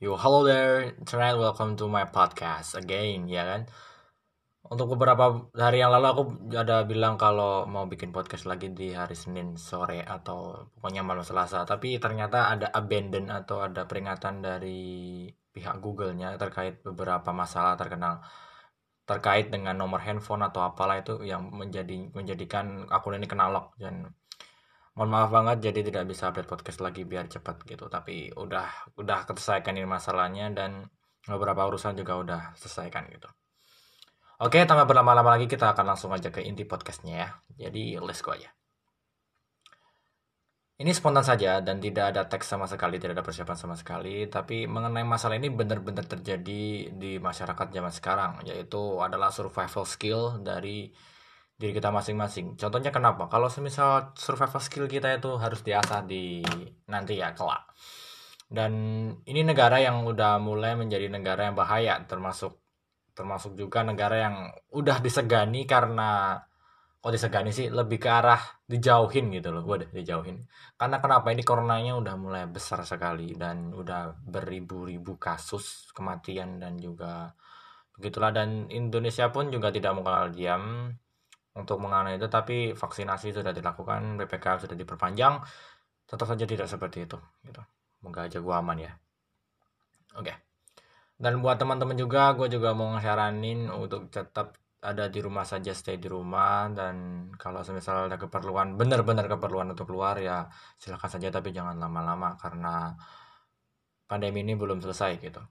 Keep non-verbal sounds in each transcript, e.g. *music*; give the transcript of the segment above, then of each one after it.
Yo, hello there, tonight welcome to my podcast again, ya kan? Untuk beberapa hari yang lalu aku ada bilang kalau mau bikin podcast lagi di hari Senin sore atau pokoknya malam Selasa, tapi ternyata ada abandon atau ada peringatan dari pihak Google-nya terkait beberapa masalah terkenal. Terkait dengan nomor handphone atau apalah itu yang menjadi menjadikan akun ini kena lock dan mohon maaf banget jadi tidak bisa update podcast lagi biar cepat gitu. Tapi udah udah selesaikan ini masalahnya dan beberapa urusan juga udah selesaikan gitu. Oke tanpa berlama-lama lagi kita akan langsung aja ke inti podcastnya ya. Jadi let's go aja. Ini spontan saja dan tidak ada teks sama sekali, tidak ada persiapan sama sekali. Tapi mengenai masalah ini benar-benar terjadi di masyarakat zaman sekarang, yaitu adalah survival skill dari diri kita masing-masing. Contohnya kenapa? Kalau semisal survival skill kita itu harus diasah di nanti ya kelak. Dan ini negara yang udah mulai menjadi negara yang bahaya, termasuk termasuk juga negara yang udah disegani karena kok disegani sih lebih ke arah dijauhin gitu loh deh dijauhin karena kenapa ini coronanya udah mulai besar sekali dan udah beribu-ribu kasus kematian dan juga begitulah dan Indonesia pun juga tidak mengenal diam untuk mengenai itu tapi vaksinasi sudah dilakukan PPKM sudah diperpanjang tetap saja tidak seperti itu gitu. Semoga aja gue aman ya. Oke. Okay. dan buat teman-teman juga gue juga mau ngasaranin untuk tetap ada di rumah saja stay di rumah dan kalau semisal ada keperluan benar-benar keperluan untuk keluar ya silahkan saja tapi jangan lama-lama karena pandemi ini belum selesai gitu.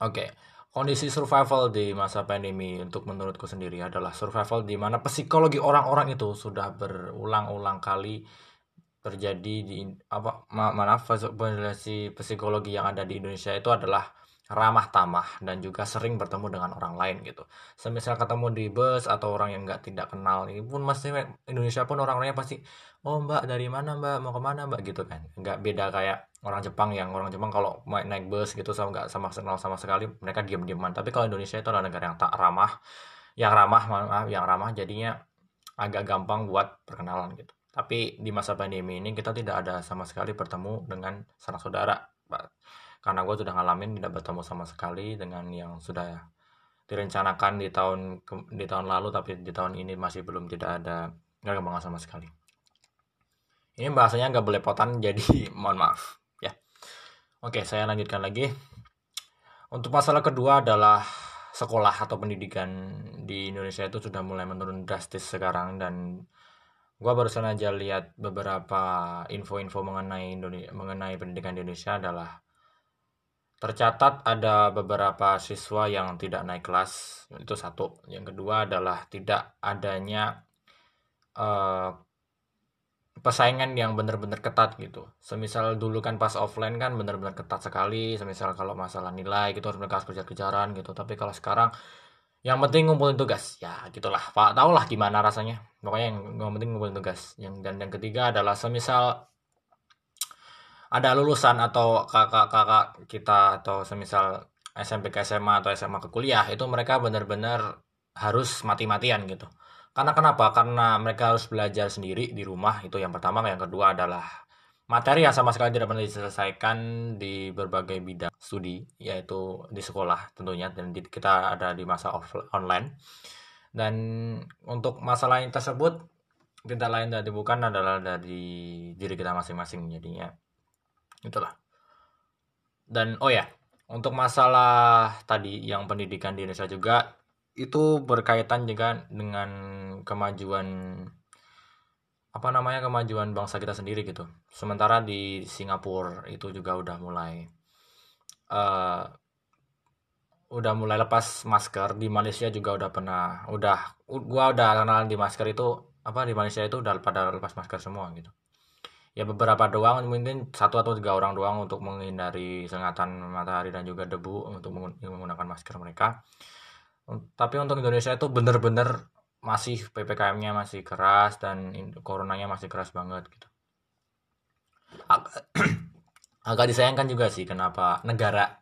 Oke kondisi survival di masa pandemi untuk menurutku sendiri adalah survival di mana psikologi orang-orang itu sudah berulang-ulang kali terjadi di apa ma maaf psikologi yang ada di Indonesia itu adalah ramah tamah dan juga sering bertemu dengan orang lain gitu. Semisal ketemu di bus atau orang yang nggak tidak kenal ini pun masih Indonesia pun orang-orangnya pasti oh mbak dari mana mbak? Mau ke mana mbak? Gitu kan. Nggak beda kayak orang Jepang yang orang Jepang kalau naik bus gitu sama nggak sama kenal sama sekali mereka diam-diaman tapi kalau Indonesia itu adalah negara yang tak ramah yang ramah maaf yang ramah jadinya agak gampang buat perkenalan gitu. Tapi di masa pandemi ini kita tidak ada sama sekali bertemu dengan sanak saudara karena gue sudah ngalamin tidak bertemu sama sekali dengan yang sudah direncanakan di tahun di tahun lalu tapi di tahun ini masih belum tidak ada perkembangan sama sekali. Ini bahasanya nggak belepotan *laughs* jadi mohon maaf oke saya lanjutkan lagi untuk masalah kedua adalah sekolah atau pendidikan di Indonesia itu sudah mulai menurun drastis sekarang dan gue barusan aja lihat beberapa info-info mengenai Indonesia mengenai pendidikan di Indonesia adalah Tercatat ada beberapa siswa yang tidak naik kelas, itu satu. Yang kedua adalah tidak adanya uh, persaingan yang benar-benar ketat gitu. Semisal dulu kan pas offline kan benar-benar ketat sekali. Semisal kalau masalah nilai gitu harus mereka kejar-kejaran gitu. Tapi kalau sekarang yang penting ngumpulin tugas ya gitulah pak tau lah gimana rasanya pokoknya yang, yang penting ngumpulin tugas yang dan yang ketiga adalah semisal ada lulusan atau kakak-kakak kita atau semisal SMP ke SMA atau SMA ke kuliah itu mereka benar-benar harus mati-matian gitu. Karena kenapa? Karena mereka harus belajar sendiri di rumah itu yang pertama, yang kedua adalah materi yang sama sekali tidak pernah diselesaikan di berbagai bidang studi yaitu di sekolah tentunya dan kita ada di masa off, online. Dan untuk masalah yang tersebut tidak lain dari bukan adalah dari diri kita masing-masing jadinya. Itulah. Dan oh ya untuk masalah tadi yang pendidikan di Indonesia juga itu berkaitan juga dengan kemajuan apa namanya kemajuan bangsa kita sendiri gitu. Sementara di Singapura itu juga udah mulai uh, udah mulai lepas masker. Di Malaysia juga udah pernah udah gua udah kenal di masker itu apa di Malaysia itu udah pada lepas masker semua gitu. Ya beberapa doang mungkin satu atau tiga orang doang untuk menghindari sengatan matahari dan juga debu untuk menggunakan masker mereka tapi untuk Indonesia itu bener-bener masih ppkm-nya masih keras dan coronanya masih keras banget gitu. Agak, *clears throat* agak disayangkan juga sih kenapa negara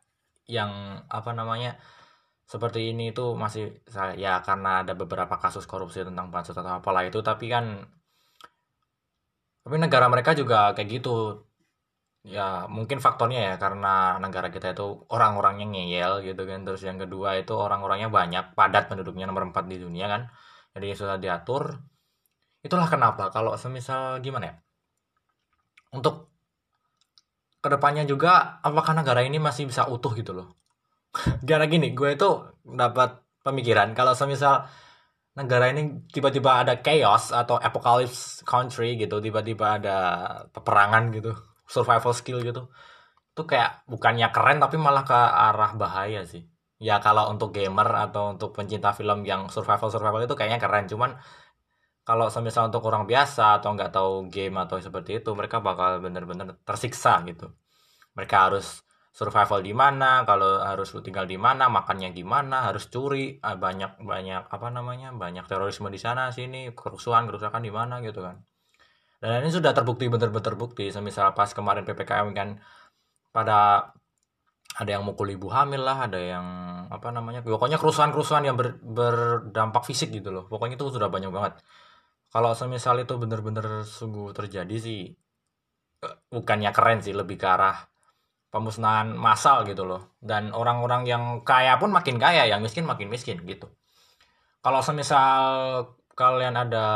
yang apa namanya seperti ini itu masih ya karena ada beberapa kasus korupsi tentang bansos atau apalah itu tapi kan tapi negara mereka juga kayak gitu ya mungkin faktornya ya karena negara kita itu orang-orangnya ngeyel gitu kan. Terus yang kedua itu orang-orangnya banyak padat penduduknya nomor 4 di dunia kan. Jadi sudah diatur. Itulah kenapa kalau semisal gimana ya? Untuk ke depannya juga apakah negara ini masih bisa utuh gitu loh? *laughs* Gara gini gue itu dapat pemikiran kalau semisal negara ini tiba-tiba ada chaos atau apocalypse country gitu tiba-tiba ada peperangan gitu survival skill gitu. Itu kayak bukannya keren tapi malah ke arah bahaya sih. Ya kalau untuk gamer atau untuk pencinta film yang survival survival itu kayaknya keren. Cuman kalau semisal untuk orang biasa atau nggak tahu game atau seperti itu mereka bakal bener-bener tersiksa gitu. Mereka harus survival di mana kalau harus tinggal di mana makannya gimana harus curi ah, banyak banyak apa namanya banyak terorisme di sana sini kerusuhan kerusakan di mana gitu kan dan ini sudah terbukti bener-bener terbukti. Semisal pas kemarin ppkm kan pada ada yang mukul ibu hamil lah ada yang apa namanya pokoknya kerusuhan-kerusuhan yang ber, berdampak fisik gitu loh. Pokoknya itu sudah banyak banget. Kalau semisal itu bener-bener sungguh terjadi sih eh, bukannya keren sih lebih ke arah pemusnahan massal gitu loh. Dan orang-orang yang kaya pun makin kaya yang miskin makin miskin gitu. Kalau semisal kalian ada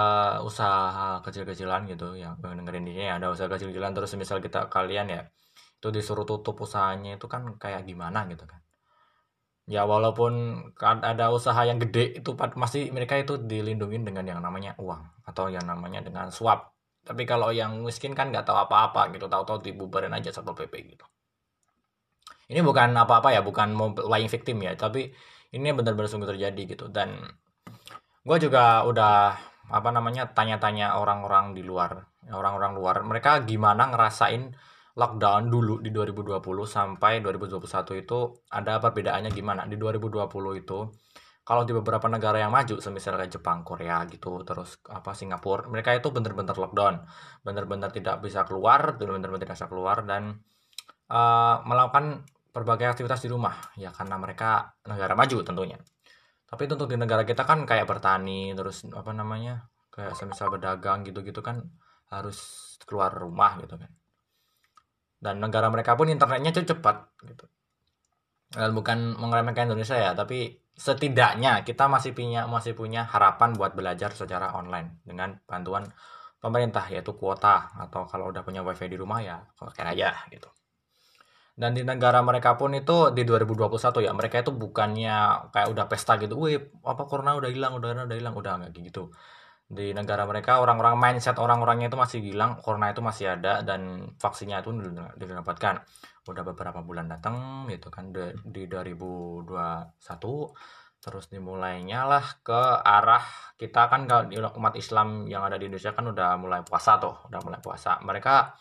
usaha kecil-kecilan gitu ya dengerin ini ada usaha kecil-kecilan terus semisal kita kalian ya itu disuruh tutup usahanya itu kan kayak gimana gitu kan. Ya walaupun ada usaha yang gede itu masih mereka itu dilindungi dengan yang namanya uang atau yang namanya dengan suap. Tapi kalau yang miskin kan nggak tahu apa-apa gitu tahu-tahu dibubarin aja satu pp gitu. Ini bukan apa-apa ya bukan mau playing victim ya tapi ini benar-benar sungguh terjadi gitu. Dan gue juga udah apa namanya tanya-tanya orang-orang di luar orang-orang luar. Mereka gimana ngerasain lockdown dulu di 2020 sampai 2021 itu ada perbedaannya gimana? Di 2020 itu kalau di beberapa negara yang maju semisal kayak Jepang, Korea gitu, terus apa Singapura, mereka itu benar-benar lockdown, benar-benar tidak bisa keluar, benar-benar tidak bisa keluar dan uh, melakukan berbagai aktivitas di rumah. Ya karena mereka negara maju tentunya tapi tentu di negara kita kan kayak bertani terus apa namanya kayak semisal berdagang gitu-gitu kan harus keluar rumah gitu kan. Dan negara mereka pun internetnya cepat gitu. Dan bukan mengeremehkan Indonesia ya tapi setidaknya kita masih punya masih punya harapan buat belajar secara online dengan bantuan pemerintah yaitu kuota. Atau kalau udah punya wifi di rumah ya pakai aja gitu dan di negara mereka pun itu di 2021 ya mereka itu bukannya kayak udah pesta gitu wih apa corona udah hilang udah udah hilang. Udah nggak gitu. Di negara mereka orang-orang mindset orang-orangnya itu masih bilang corona itu masih ada dan vaksinnya itu didapatkan. Udah beberapa bulan datang gitu kan di, di 2021 terus dimulainya lah ke arah kita kan kalau umat Islam yang ada di Indonesia kan udah mulai puasa tuh udah mulai puasa. Mereka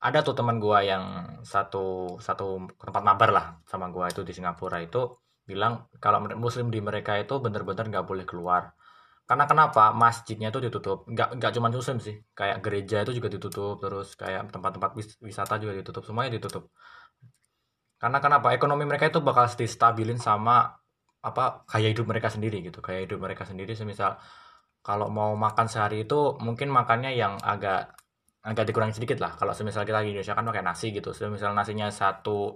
ada tuh teman gua yang satu satu tempat mabar lah sama gua itu di Singapura itu bilang kalau muslim di mereka itu bener-bener nggak boleh keluar. Karena kenapa? Masjidnya itu ditutup. Nggak nggak cuma muslim sih. Kayak gereja itu juga ditutup terus kayak tempat-tempat wisata juga ditutup. Semuanya ditutup. Karena kenapa? Ekonomi mereka itu bakal distabilin sama apa kayak hidup mereka sendiri gitu. Kayak hidup mereka sendiri semisal kalau mau makan sehari itu mungkin makannya yang agak agak dikurangi sedikit lah. Kalau semisal kita di Indonesia kan pakai nasi gitu. Semisal nasinya satu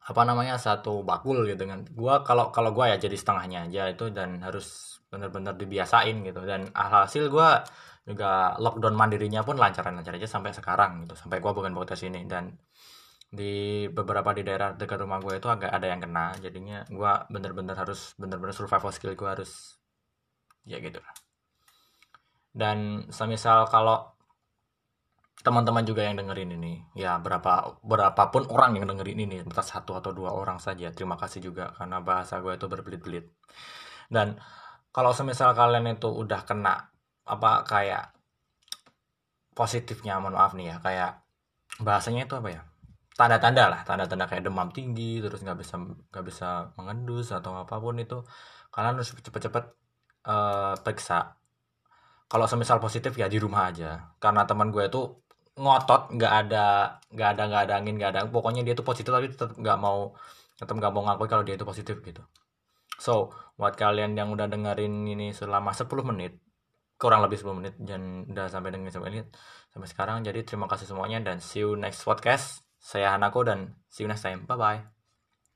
apa namanya satu bakul gitu kan. Gua kalau kalau gua ya jadi setengahnya aja itu dan harus benar-benar dibiasain gitu. Dan alhasil gua juga lockdown mandirinya pun lancaran-lancar aja sampai sekarang gitu. Sampai gua bukan bawa sini. Dan di beberapa di daerah dekat rumah gue itu agak ada yang kena. Jadinya gue bener-bener harus bener-bener survival skill gue harus ya gitu dan semisal kalau teman-teman juga yang dengerin ini. Ya berapa berapapun orang yang dengerin ini entah satu atau dua orang saja terima kasih juga karena bahasa gue itu berbelit-belit. Dan kalau semisal kalian itu udah kena apa kayak positifnya mohon maaf nih ya kayak bahasanya itu apa ya? Tanda-tanda lah tanda-tanda kayak demam tinggi terus nggak bisa nggak bisa mengendus atau apa pun itu kalian harus cepet-cepet uh, periksa kalau semisal positif ya di rumah aja. Karena teman gue itu ngotot nggak ada nggak ada nggak ada angin nggak ada pokoknya dia tuh positif tapi tetap nggak mau tetap nggak mau ngakui kalau dia itu positif gitu. So buat kalian yang udah dengerin ini selama 10 menit kurang lebih 10 menit dan udah sampai dengan 10 menit sampai sekarang jadi terima kasih semuanya dan see you next podcast. Saya Hanako dan see you next time. Bye bye